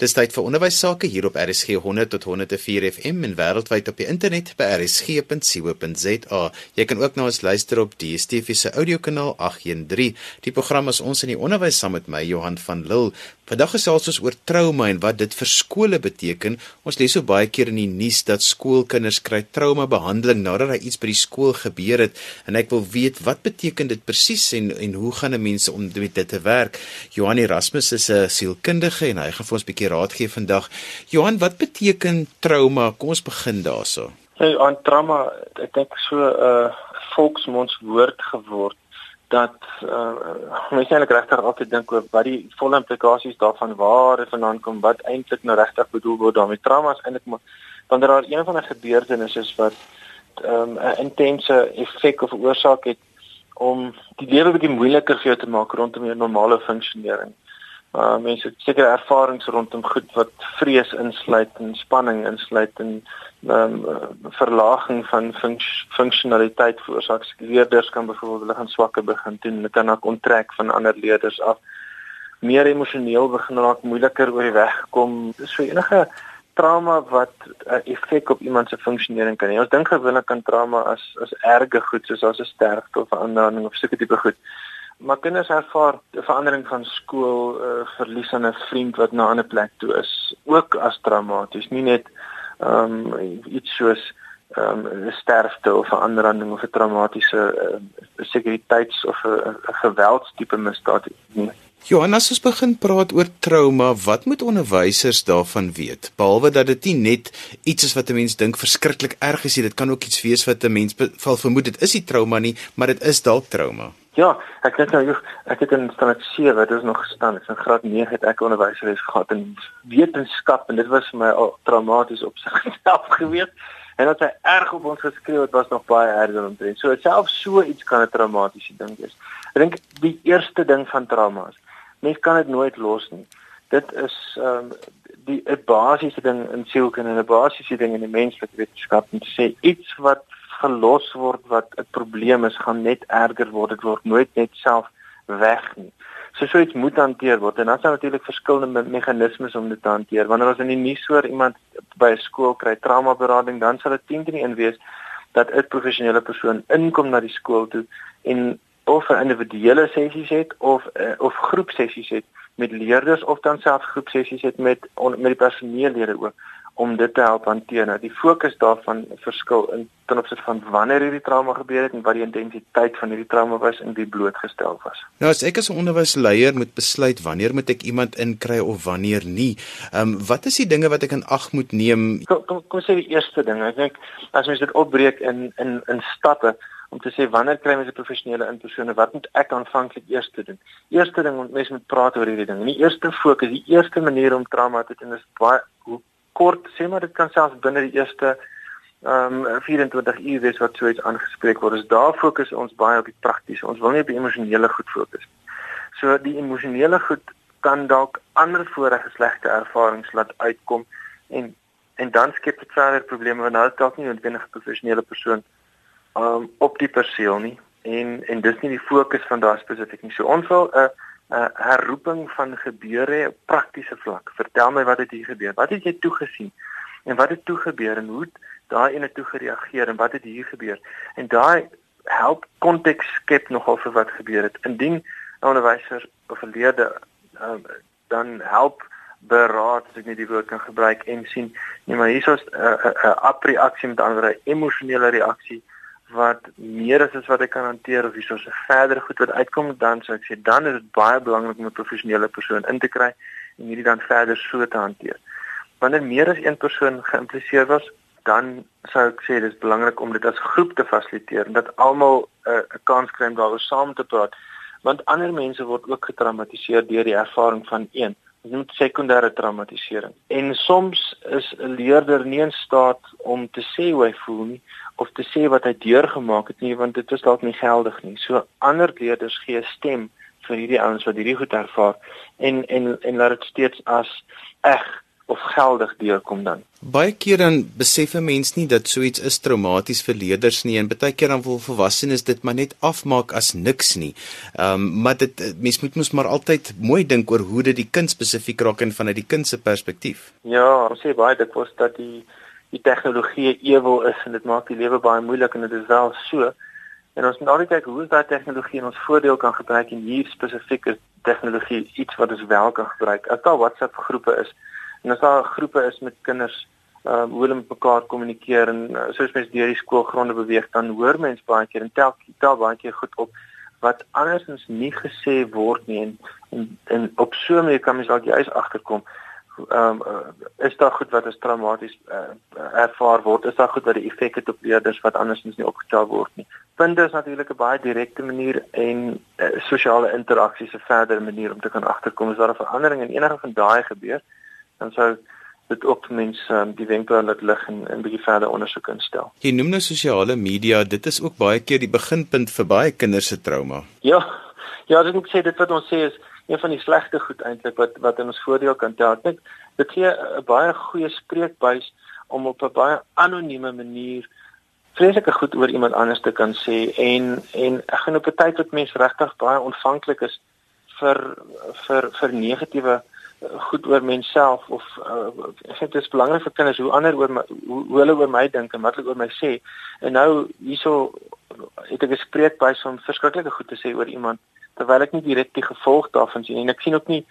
Dis tyd vir onderwys sake hier op RSG 100 tot 104 FM en wêreldwyd op die internet by rsg.co.za. Jy kan ook na ons luister op die DSTV se audiokanaal 813. Die program is ons in die onderwys saam met my Johan van Lille. Vandag gesels ons oor trauma en wat dit vir skole beteken. Ons lees so baie keer in die nuus dat skoolkinders kry trauma behandeling nadat daar iets by die skool gebeur het en ek wil weet wat beteken dit presies en en hoe gaan 'n mens om met dit te werk? Johan Erasmus is 'n sielkundige en hy gaan vir ons 'n bietjie raad gee vandag. Johan, wat beteken trauma? Kom ons begin daarso. Hey, aan trauma, ek dink so 'n uh, volksmondswoord geword dat uh, mense eintlik regtig altyd dink oor wat die volle implikasies daarvan waar dit vandaan kom wat eintlik nou regtig bedoel word daarmee trauma is eintlik maar wanneer daar een van die gebeurtenisse is wat ehm, 'n um, intense effek of oorsaak het om die lewe bietjie moeiliker vir jou te maak rondom jou normale funksionering. Mense het sekere ervarings rondom goed wat vrees insluit en spanning insluit en ehm um, verlaging van funks, funksionaliteit veroorsaak. Leerders kan byvoorbeeld hulle gaan swakker begin doen, hulle kan ook onttrek van ander leerders af. Meer emosioneel begin raak, moeiliker oor die weg kom. Dis vir enige trauma wat 'n uh, effek op iemand se funksionering kan hê. Ons dink gewoonlik aan trauma as as erge goed soos as 'n sterfte of 'n aanranding of sulke tipe goed. Maar kinders ervaar 'n verandering van skool, uh, verlies aan 'n vriend wat na 'n ander plek toe is, ook as traumaties, nie net ehm um, iets soos ehm um, sterfte of 'n aanranding of 'n traumatiese uh, sekuriteits of 'n geweldstipe misdaad nie. Johannes, ons begin praat oor trauma, wat moet onderwysers daarvan weet? Behalwe dat dit nie net iets is wat 'n mens dink verskriklik erg is nie, dit kan ook iets wees wat 'n mens val vermoed dit is nie trauma nie, maar dit is dalk trauma. Ja, ek het nou ek het in standaard 7, dit is nog gestaan, ek in graad 9 het ek onderwyseres gehad in wetenskap en dit was vir my al traumaties op sigself gewees. En dat hy erg op ons geskreeu het was nog baie erger om te doen. So self so iets kan 'n traumatiese ding wees. Ek dink die eerste ding van trauma's, mens kan dit nooit los nie. Dit is ehm um, die 'n basiese ding in sielkunde en 'n basiese ding in die menslike wetenskap om te sê iets wat gelos word wat 'n probleem is, gaan net erger word. Dit word nooit net self weg nie. So so iets moet hanteer word en dan is daar natuurlik verskillende me meganismes om dit te hanteer. Wanneer ons in die nuus hoor iemand by 'n skool kry trauma berading, dan sal dit teen teen een wees dat 'n professionele persoon inkom na die skool toe en of 'n individuele sessies het of uh, of groepsessies het met leerders of dan selfs groepsessies het met on, met die personeellede ook om dit te help hanteer. Nou die fokus daarvan verskil in ten opsigte van wanneer hierdie trauma gebeur het en wat die intensiteit van hierdie trauma was en wie blootgestel was. Nou as ek as 'n onderwysleier moet besluit wanneer moet ek iemand inkry of wanneer nie. Ehm um, wat is die dinge wat ek in ag moet neem? Kom kom, kom sê die eerste ding. Ek dink as mens dit opbreek in in in stappe om te sê wanneer kry mens 'n professionele inpersone wat moet ek aanvanklik eers doen eerste ding mens moet praat oor hierdie ding en die eerste fokus die eerste manier om trauma te doen is baie hoe kort sê maar dit kan selfs binne die eerste ehm um, 24 uur wees wat so iets aangespreek word. Ons daar fokus ons baie op die praktiese. Ons wil nie op die emosionele goed fokus nie. So die emosionele goed kan dalk ander vorige slegte ervarings laat uitkom en en dan skep dit verder probleme want nou dalk nie 'n noodwendige professionele persoon um, op die perseel nie en en dis nie die fokus van daardie spesifiek nie. So ons wil 'n uh, 'n uh, herroeping van gebeure op praktiese vlak. Vertel my wat het hier gebeur? Wat het jy toe gesien? En wat het toe gebeur en hoe daai ene toe gereageer en wat het hier gebeur? En daai help konteks skep nogal vir wat gebeur het. Indien 'n onderwyser of 'n leerder um, dan help beraad as ek net die woord kan gebruik en sien nee maar hier is 'n 'n apreaksie met ander emosionele reaksie wat meer is as wat ek kan hanteer of hierso se verder goed wat uitkom dan sou ek sê dan is dit baie belangrik om 'n professionele persoon in te kry en hierdie dan verder so te hanteer. Wanneer meer as een persoon geïmpliseer was, dan sou ek sê dis belangrik om dit as groep te fasiliteer en dat almal eh, 'n uh, kans kry om daaroor saam te praat want ander mense word ook getraumatiseer deur die ervaring van een noem sekondêre traumatisering. En soms is 'n leerder nie in staat om te sê hoe hy voel nie of te sê wat hy deurgemaak het nie want dit is dalk nie geldig nie. So ander leerders gee stem vir hierdie ouens wat hierdie goed ervaar en en en laat dit steeds as eg of geldig deurkom dan. Baie keer dan besef 'n mens nie dat so iets is traumaties vir leerders nie en baie keer dan wil volwassenes dit maar net afmaak as niks nie. Ehm um, maar dit mens moet mos maar altyd mooi dink oor hoe dit die kind spesifiek raak en vanuit die kind se perspektief. Ja, ons sê baie dikwels dat die die tegnologie ewel is en dit maak die lewe baie moeilik en dit is wel so. En ons moet nou kyk hoe ons daai tegnologie in ons voordeel kan gebruik en hier spesifieke tegnologie iets wat ons wel kan gebruik. As daar WhatsApp groepe is en as daar groepe is met kinders uh hoe hulle met mekaar kommunikeer en uh, soos mense deur die skoolgronde beweeg dan hoor mense baie keer en tel tel baie keer goed op wat andersins nie gesê word nie en en, en op so 'n manier kan mens dalk juist agterkom ehm um, is daar goed wat as traumaties uh, ervaar word is daar goed wat die effek het op leerders wat andersins nie opgetel word nie punte is natuurlik 'n baie direkte manier en uh, sosiale interaksies 'n verdere manier om te kan agterkom as daar 'n verandering in enige van daai gebeur dan sou dit ook mense um, die wenke laat lig en 'n bietjie verder ondersoek instel. Jy noem nou sosiale media, dit is ook baie keer die beginpunt vir baie kinders se trauma. Ja. Ja, dit moet sê dit wat ons sê is een van die slegste goed eintlik wat wat in ons voordeel kan tel. Ek dink dit gee 'n baie goeie spreekbuis om op 'n baie anonieme manier vreeslike goed oor iemand anders te kan sê. En en ek gaan op 'n tyd wat mense regtig baie ontvanklik is vir vir vir negatiewe uh, goed oor menself of uh, ek sê dit is belangrik vir kinders hoe ander oor my, hoe, hoe hulle oor my dink en wat hulle oor my sê. En nou hierso het ek gespreek by so 'n verskriklike goed te sê oor iemand terwyl ek nie direk die gevolg daarvan sien en ek sien ook nie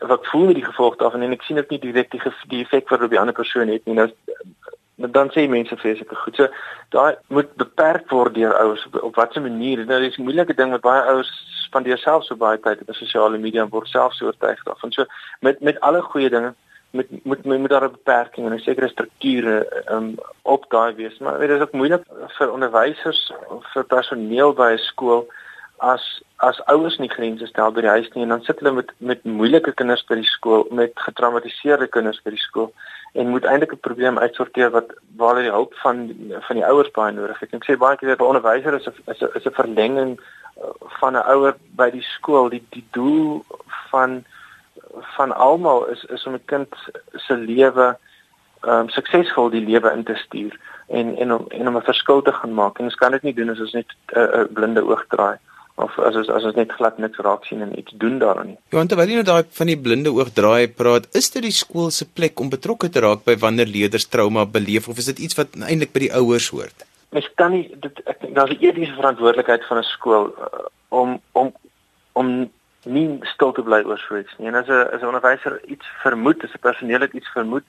wat voel met die gevolg daarvan en ek sien ook nie direk die die effek wat op die ander persoon het nie nou Maar dan sê mense vreeslike goed. So daai moet beperk word deur ouers op, op watter manier. Nou dis 'n moeilike ding met baie ouers spandeer self so baie tyd op sosiale media en word self so oortuig daarvan. So met met alle goeie dinge moet moet moet, moet daar 'n beperking en 'n sekere strukture um, op daai wees. Maar dit is ook moeilik vir onderwysers of vir personeel by 'n skool as as ouers nie grense stel by die huis nie en dan sit hulle met met moeilike kinders by die skool, met getraumatiseerde kinders by die skool en moet eintlik 'n probleem uitsorteer wat waar hulle die hulp van van die ouers baie nodig het. Ek sê baie keer 'n onderwyser is 'n is 'n is 'n verlenging uh, van 'n ouer by die skool. Die die doel van van almal is is om 'n kind se lewe ehm um, suksesvol die lewe in te stuur en en om en om 'n verskil te gaan maak. En ons kan dit nie doen as ons net 'n uh, uh, blinde oog draai of as ons as ons net glad niks raak sien en iets doen daaraan nie. Ja, terwyl jy nou daai van die blinde oog draai praat, is dit die skool se plek om betrokke te raak by wanneer leerders trauma beleef of is dit iets wat eintlik by die ouers hoort? Mens kan nie dit ek dink daar's 'n etiese verantwoordelikheid van 'n skool uh, om om om nie stil te bly oor so iets nie. En as 'n as 'n onderwyser iets vermoed, as 'n personeel iets vermoed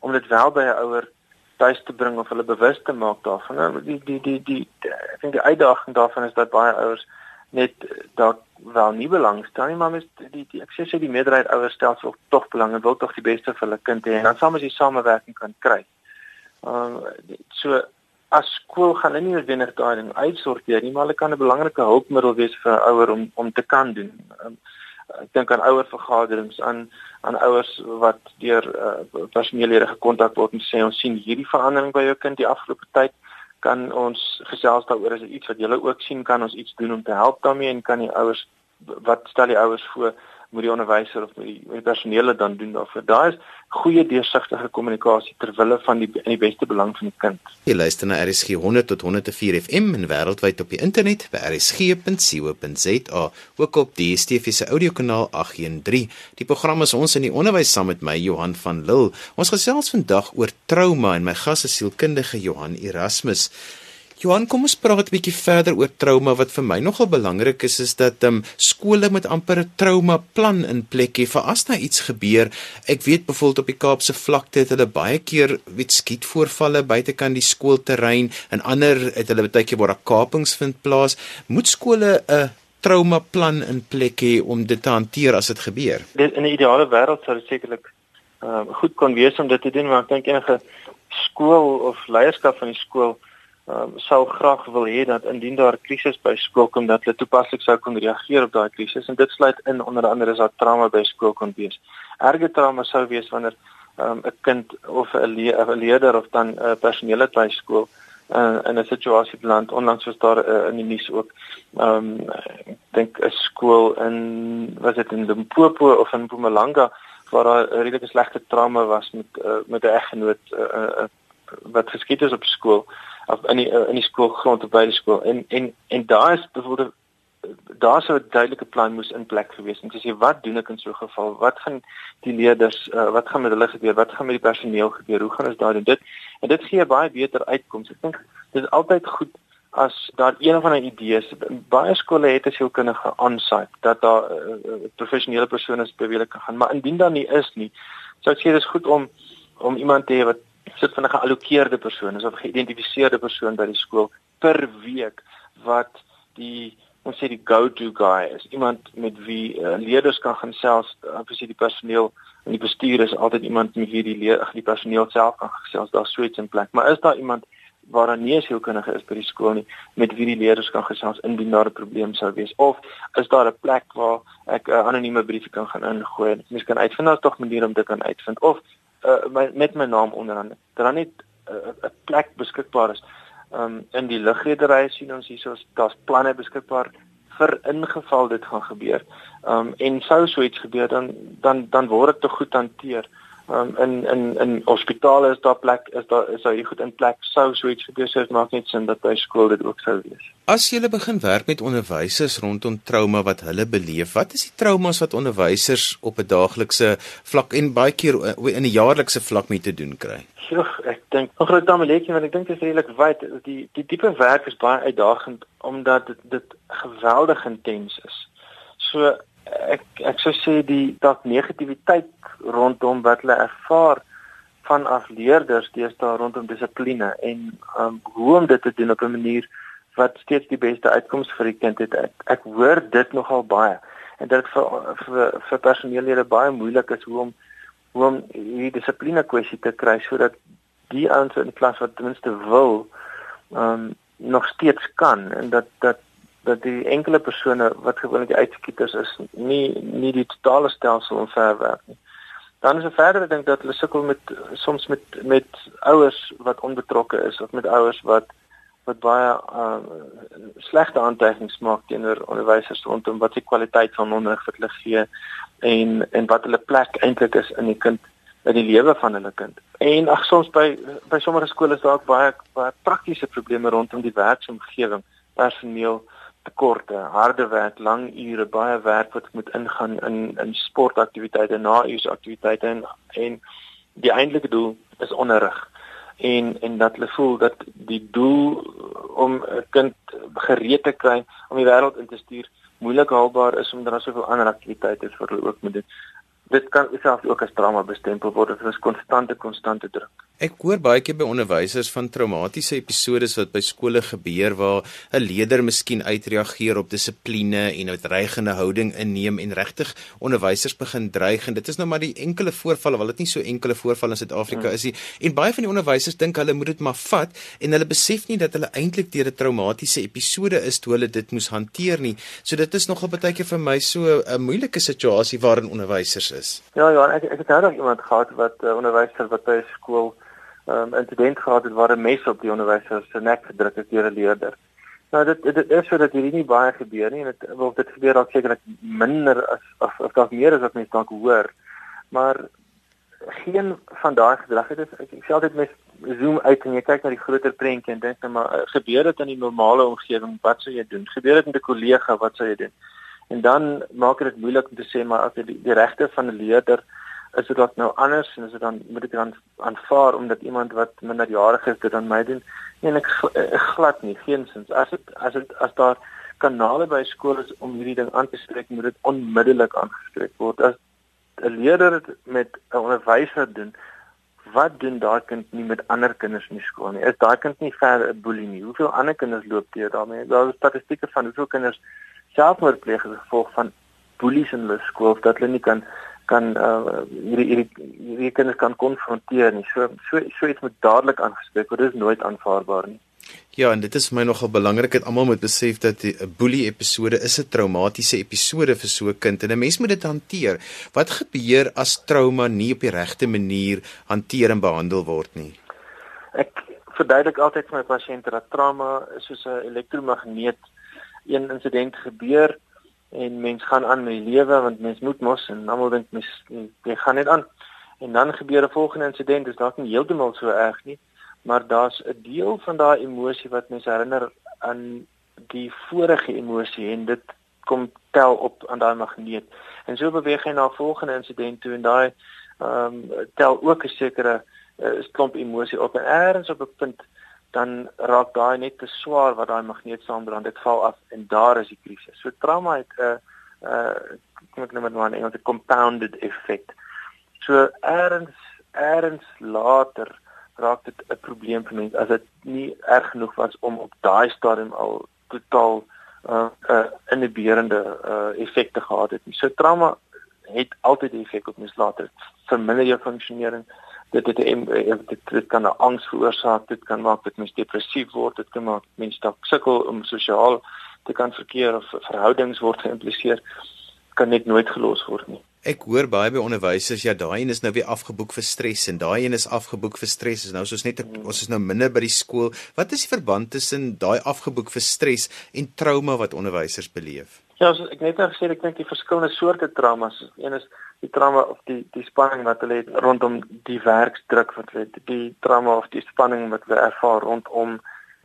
om dit wel by 'n ouer tuis te bring of hulle bewus te maak daarvan. Nou, die die die die ek dink die uitdaging daarvan is dat baie ouers net dalk wel nie belangstel nie, maar mes die die ek sê sy die meerderheid ouers stel tog tog belang en wil tog die beste vir hulle kind hê en dan saam as jy samewerking kan kry. Ehm uh, so as skool gaan hulle nie noodwendig daai ding uitsorteer nie, maar hulle kan 'n belangrike hulpmiddel wees vir 'n ouer om om te kan doen. Um, ek dink aan ouer vergaderings aan aan ouers wat deur uh, personeellede gekontak word en sê ons sien hierdie verandering by jou kind die afgelope tyd kan ons gesels daaroor. As iets wat julle ook sien? Kan ons iets doen om te help daarmee? En kan die ouers wat stel die ouers voor moet die onderwyser of moet die, die personeel dan doen daarvoor. Daar is goeie deursigtige kommunikasie ter wille van die in die beste belang van die kind. Jy luister na RSG 100 tot 104 FM en wêreldwyd op die internet by rsg.co.za, ook op die DSTV se audiokanaal 813. Die program is ons in die onderwys saam met my Johan van Lille. Ons gesels vandag oor trauma en my gas is sielkundige Johan Erasmus. Johan, kom ons praat 'n bietjie verder oor trauma wat vir my nogal belangrik is is dat ehm um, skole met amper 'n trauma plan in plek hê vir as nou iets gebeur. Ek weet byvoorbeeld op die Kaapse vlakte het hulle baie keer weet skietvoorvalle buitekant die skoolterrein en ander het hulle baie keer waar daar kapings vind plaas. Moet skole 'n trauma plan in plek hê om dit te hanteer as dit gebeur? In 'n ideale wêreld sou dit sekerlik ehm uh, goed kon wees om dit te doen, maar ek dink enige skool of leierskap van die skool um, sou graag wil hê dat indien daar 'n krisis by skool kom dat hulle toepaslik sou kon reageer op daai krisis. En dit sluit in onder andere is daar trauma by skool kon wees. Erge trauma sou wees wanneer ehm, 'n um, kind of 'n le leerder of dan 'n uh, personeel by skool uh, in 'n situasie beland. Onlangs was daar uh, in die nuus ook ehm um, ek dink 'n skool in was dit in Limpopo of in Mpumalanga waar daar 'n redelike slegte trauma was met uh, met 'n eggenoot uh, uh, wat geskied is op skool of in die uh, in die skoolgrond by die skool en en en daar is byvoorbeeld daar sou 'n duidelike plan moes in plek gewees het om te sê wat doen ek in so 'n geval? Wat gaan die leerders uh, wat gaan met hulle gebeur? Wat gaan met die personeel gebeur? Hoe gaan ons daar doen dit? En dit gee baie beter uitkomste. Ek dink dit is altyd goed as daar een van die idees baie skole het 'n sielkundige aansait dat daar uh, professionele persone beweeg kan gaan, maar indien daar nie is nie, sou ek sê dis goed om om iemand te hê wat sit van 'n geallokeerde persoon, is 'n geïdentifiseerde persoon by die skool per week wat die ons sê die go-to guy is. Iemand met wie uh, leerders kan gaan selfs presies die personeel en die bestuur is altyd iemand met wie die leer, die personeel self kan gesels daar sou iets in plek. Maar is daar iemand waar daar nie sielkundige is by die skool nie met wie die leerders kan gesels indien daar 'n probleem sou wees? Of is daar 'n plek waar ek 'n uh, anonieme briefie kan gaan ingooi en mens kan uitvind? As tog maniere om dit kan uitvind. Of uh, met my naam onderaan dan net 'n uh, plek beskikbaar is um, in die lugredery sien ons hierso daar's planne beskikbaar vir ingeval dit gaan gebeur. Um en sou so iets gebeur dan dan dan word dit te goed hanteer. Um in in in hospitale is daar plek is daar is daar goed in plek sou so iets gebeur sou maak net sin dat by skool dit ook sou wees. As jy begin werk met onderwysers rondom trauma wat hulle beleef, wat is die traumas wat onderwysers op 'n daaglikse vlak en baie keer in 'n jaarlikse vlak mee te doen kry? Ja, ek dink nog groot dameletjie want ek dink dit is redelik wyd. Die die tipe werk is baie uitdagend omdat dit dit geweldig intens is. So ek ek sou sê die dat negativiteit rondom wat hulle ervaar van afleerders deesdae rondom dissipline en um, hoe om dit te doen op 'n manier wat steeds die beste uitkoms vir die kind het. Ek, ek hoor dit nogal baie en dit vir vir, vir personeellede baie moeilik is hoe om hoe om hierdie dissipline kwessie te kry sodat die ouens in klas wat ten minste wil um nog steeds kan en dat dat dat die enkele persone wat gewoonlik die uitskieters is nie nie die totale stelsel omverwerk nie. Dan is 'n verdere ding dat hulle sukkel met soms met met ouers wat onbetrokke is of met ouers wat wat baie uh, slegte aantekenings maak teenoor onderwysers rondom wat die kwaliteit van onderrig vir hulle gee en en wat hulle plek eintlik is in die kind in die lewe van hulle kind. En ag soms by by sommige skole is daar ook baie baie praktiese probleme rondom die werksomgewing, personeel tekorte, harde werk, lang ure, baie werk wat moet ingaan in in sportaktiwiteite, na-uurse aktiwiteite en en die eintlike doel is onderrig. En en dat hulle voel dat die doel om 'n kind gereed te kry om die wêreld in te stuur moeilik haalbaar is omdat daar soveel ander aktiwiteite is vir hulle ook moet doen dit kan selfs ook as trauma bestempel word. Dit is konstante konstante druk. Ek hoor baie keer by onderwysers van traumatiese episodes wat by skole gebeur waar 'n leier miskien uitreageer op dissipline en 'n dreigende houding inneem en regtig onderwysers begin dreig en dit is nou maar die enkele voorvalle wel dit nie so enkele voorvalle in Suid-Afrika hmm. is nie. En baie van die onderwysers dink hulle moet dit maar vat en hulle besef nie dat hulle eintlik deur 'n traumatiese episode is toe hulle dit moes hanteer nie. So dit is nogal baie keer vir my so 'n moeilike situasie waarin onderwysers is. Ja ja, ek ek het nou iemand gehad wat uh, onderwyser wat by skool 'n um, insident gehad het waar 'n mes op die onderwyser se nek gedruk het deur 'n leerder. Nou dit dit is so dat hierdie nie baie gebeur nie en dit wil dit gebeur dalk sekerlik minder as of of dalk meer as wat mense dalk hoor. Maar geen van daai gedrag het ek, ek sê altyd mes zoom uit en jy kyk na die groter prentjie en dink net maar eh, gebeur dit in die normale omgewing wat sou jy doen? Gebeur dit met 'n kollega wat sou jy doen? En dan maak dit moeilik om te sê maar as die, die regte van 'n leerder is dit dalk nou anders en is dit dan moet ek dan aanvaar omdat iemand wat minderjarig is dit dan my doen? Nee, ek, ek glad nie, geensins. As dit as dit as daar kanale by skole is om hierdie ding aan te spreek, moet dit onmiddellik aangespreek word. As 'n leerder met 'n onderwyser doen, wat doen daai kind nie met ander kinders in die skool nie? Is daai kind nie verder 'n boelie nie? Hoeveel ander kinders loop teer daarmee? Daar is statistieke van hoeveel kinders selfmoord pleeg as gevolg van boelies in hulle skool dat hulle nie kan kan uh, hierdie hierdie hierdie kinders kan konfronteer nie. So so so iets moet dadelik aangespreek word. Dit is nooit aanvaarbaar nie. Ja, en dit is vir my nogal belangrik dat almal moet besef dat 'n boelie episode is 'n traumatiese episode vir so 'n kind en 'n mens moet dit hanteer. Wat gebeur as trauma nie op die regte manier hanteer en behandel word nie? Ek verduidelik altyd vir my pasiënte dat trauma soos 'n elektromagneet een insident gebeur en mens gaan aan met die lewe want mens moet mos en almal dink mens jy gaan net aan. En dan gebeur 'n volgende insident, dis dalk nie heeltemal so erg nie, maar daar's 'n deel van daai emosie wat mens herinner aan die vorige emosie en dit kom tel op aan daai magneet. En so beweeg hy na 'n volgende insident toe en daai ehm um, tel ook 'n sekere uh, klomp emosie op en eers op 'n punt dan raak daai net te swaar wat daai magneet saamdra en dit val af en daar is die krisis. So trauma het 'n uh, uh kom ek nou met 'n Engelse compounded effect. So eers eers later raak dit 'n probleem vir mense as dit nie erg genoeg was om op daai stadium al totaal uh, uh inhiberende uh effekte gehad het. So trauma het altyd 'n effek op mens later. Verminder jou funksionering. Dit dit dit, dit, dit kan 'n angs veroorsaak, dit kan maak dat mens depressief word, dit kan maak mense dalk sukkel om sosiaal te kan verkeer of verhoudings word geïmpliseer kan net nooit gelos word nie. Ek hoor baie by onderwysers ja, daai een is nou weer afgeboek vir stres en daai een is afgeboek vir stres. Is nou soos net mm. ons is nou minder by die skool. Wat is die verband tussen daai afgeboek vir stres en trauma wat onderwysers beleef? Ja, so ek net nou gesê ek dink die verskillende soorte traumas. Een is die trauma of die die spanning wat hulle het rondom die werksdruk wat hulle het, die trauma of die spanning wat hulle ervaar rondom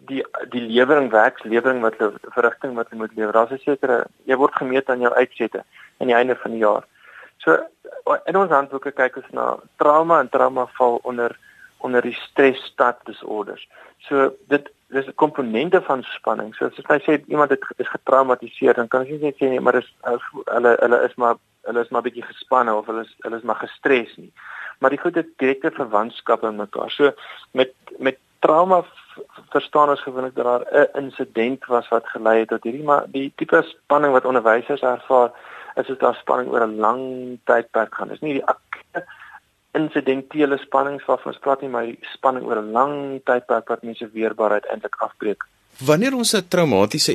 die die lewering werkslewering wat hulle verrigting wat hulle moet lewer. Daar's 'n sekere jy word gemeet aan jou uitsette aan die einde van die jaar. So in ons handboeke kyk ons na trauma en trauma val onder onder die stresstatusorders. So dit dis 'n komponente van spanning. So as jy sê iemand het is getraumatiseer, dan kan jy nie sê nee, maar dis hulle hulle is maar hulle is maar bietjie gespanne of hulle is hulle is maar gestres nie. Maar die goed het direkte verwantskappe in mekaar. So met met trauma verstaan ons gewoonlik dat daar 'n insident was wat gelei het tot hierdie maar die tipe spanning wat onderwysers ervaar is dit daar spanning oor 'n lang tydperk gaan. Dis nie die insidentele spanning waarvan ons praat nie, maar die spanning oor 'n lang tydperk wat mense weerbaarheid eintlik afbreek. Wanneer ons 'n traumatiese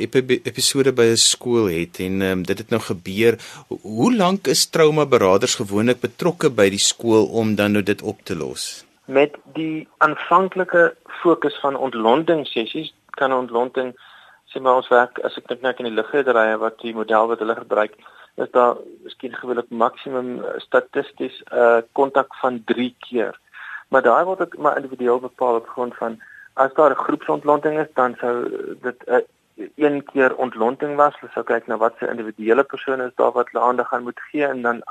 episode by 'n skool het en um, dit het nou gebeur, hoe lank is trauma beraders gewoonlik betrokke by die skool om dan nou dit op te los? Met die aanvanklike fokus van ontlonting sessies kan ontlonting sê maar ons werk as ek dink net in die liggederye wat die model wat hulle gebruik is daar miskien gewoonlik maksimum eh, statisties 'n uh, kontak van 3 keer. Maar daai word ook maar individueel bepaal op grond van as daar 'n groepsontlanting is, dan sou dit 'n uh, een keer ontlonting was. Ons sou kyk na wat se individuele persone is daar wat hulle aandag aan moet gee en dan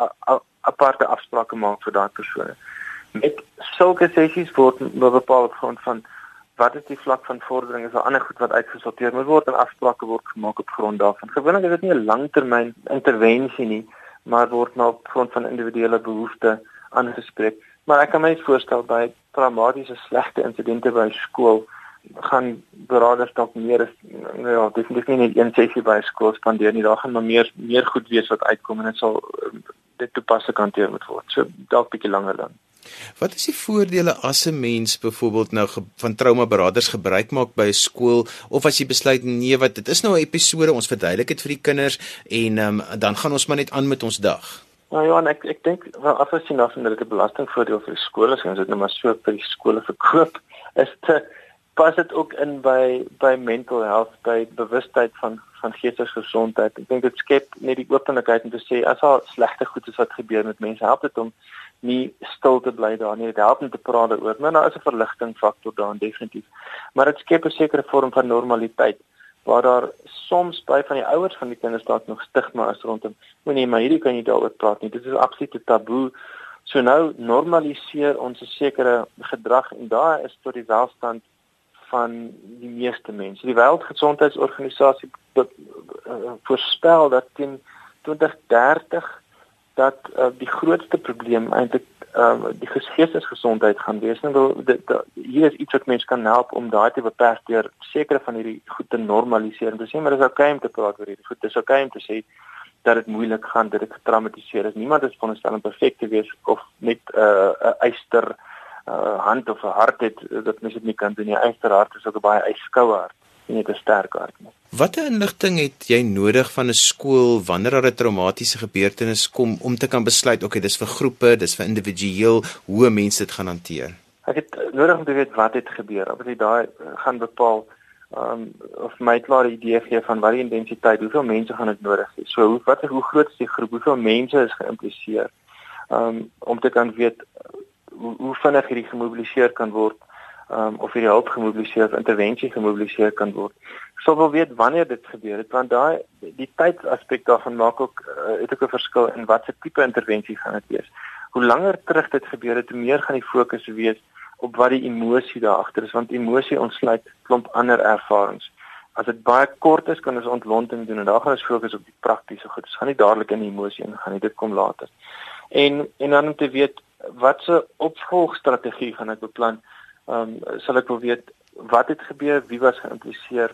aparte afsprake maak vir daardie persone. Met sulke sessies word bepaal op grond van wat is die vlak van vordering is daar ander goed wat uitgesorteer moet word en afsprake word gemaak op grond daarvan. Gewoonlik is dit nie 'n langtermyn intervensie nie, maar word op grond van individuele behoeftes aangespreek. Maar ek kan my voorstel by traumatiese slegte insidente by skool gaan beraders dalk meer as nou ja, definitief nie net een sessie by skool spandeer nie. Daar gaan maar meer meer goed wees wat uitkom en dit sal dit toepaslik hanteer moet word. So dalk bietjie langer dan. Wat is die voordele as 'n mens byvoorbeeld nou van trauma beraders gebruik maak by 'n skool of as jy besluit nee wat dit is nou 'n episode ons verduidelik dit vir die kinders en um, dan gaan ons maar net aan met ons dag. Nou ja, ek ek dink wel afgesien af van dat dit 'n belastingvoordeel vir skole is, ons dit nou maar so vir die skole verkoop, is te pas dit ook in by by mental health, by bewustheid van van geestelike gesondheid. Ek dink dit skep net die openlikheid om te sê as daar slegte goed is wat gebeur met mense, help dit om nie stil te bly daar nie. Dit help net te praat daaroor. Maar daar is 'n verligting faktor daarin definitief. Maar dit skep 'n sekere vorm van normaliteit waar daar soms by van die ouers van die kinders dalk nog stigma is rondom. Moenie maar hierdie kan jy daaroor praat nie. Dit is absoluut taboe. So nou normaliseer ons 'n sekere gedrag en daar is tot die welstand van die meeste mense. Die Wêreldgesondheidsorganisasie eh, voorspel dat teen 2030 dat uh, die grootste probleem eintlik ehm uh, die geestesgesondheid gaan wees. En wil dit hier is iets wat mense kan help om daai te beperk deur sekere van hierdie goed te normaliseer. En te sê maar dis oukei om te praat oor hierdie goed. Dis oukei om te sê dat dit moeilik gaan, dat dit getraumatiseer is. Niemand is veronderstel om perfek te wees of net 'n uh, 'n eister uh, hand of 'n hart het dat mens dit nie kan doen nie. 'n Eister hart is ook 'n baie yskoue hart nie 'n sterk hart nie. Watter inligting het jy nodig van 'n skool wanneer daar 'n traumatiese gebeurtenis kom om te kan besluit, okay, dis vir groepe, dis vir individueel, hoe mense dit gaan hanteer? Ek het nodig om te weet wat het gebeur. Of dit daai gaan bepaal um of my klare idee gee van wat die intensiteit, hoeveel mense gaan dit nodig hê. So hoe wat hoe groot is die groep? Hoeveel mense is geïmpliseer? Um om te kan weet hoe, hoe vinnig hierdie gemobiliseer kan word um, of hierdie hulp gemobiliseer of intervensie gemobiliseer kan word. Ek sou wil weet wanneer dit gebeur het want daai die tydsaspek daarvan maak ook uh, het ook 'n verskil in watter tipe intervensie gaan dit wees. Hoe langer terug dit gebeur het, hoe meer gaan die fokus wees op wat die emosie daar agter is want emosie ontsluit klomp ander ervarings. As dit baie kort is, kan ons ontlonting doen en daar gaan ons fokus op die praktiese goed. Ons gaan nie dadelik in die emosie ingaan nie, dit kom later. En en dan om te weet watse opvolgstrategie gaan ek beplan? Ehm um, sal ek wil weet wat het gebeur, wie was geïmpliseer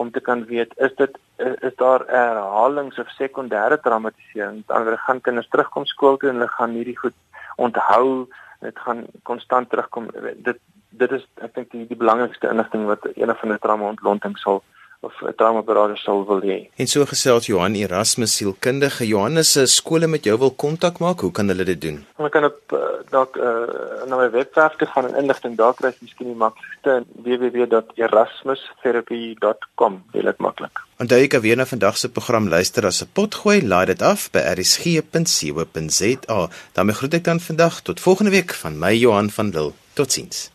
om te kan weet is dit is daar herhalings of sekondêre traumatisering? Dan gaan kinders terugkom skool toe en hulle gaan hierdie goed onthou, dit gaan konstant terugkom. Dit dit is ek dink die, die belangrikste inligting wat enige van 'n trauma ontlonting sal of 'n traumaberader sal wil hê. En so gesels Johan Erasmus sielkundige Johannes se skole met jou wil kontak maak, hoe kan hulle dit doen? Hulle kan op uh, dalk uh, na my webwerf te gaan en inligting daar kry, miskien die maklikste www.erasmustherapy.com, dit maklik. Onthou jy kan weer na vandag se program luister as 'n potgooi, laai dit af by rsg.co.za. daarmee groet ek dan vandag tot volgende week van my Johan van Lille. Totsiens.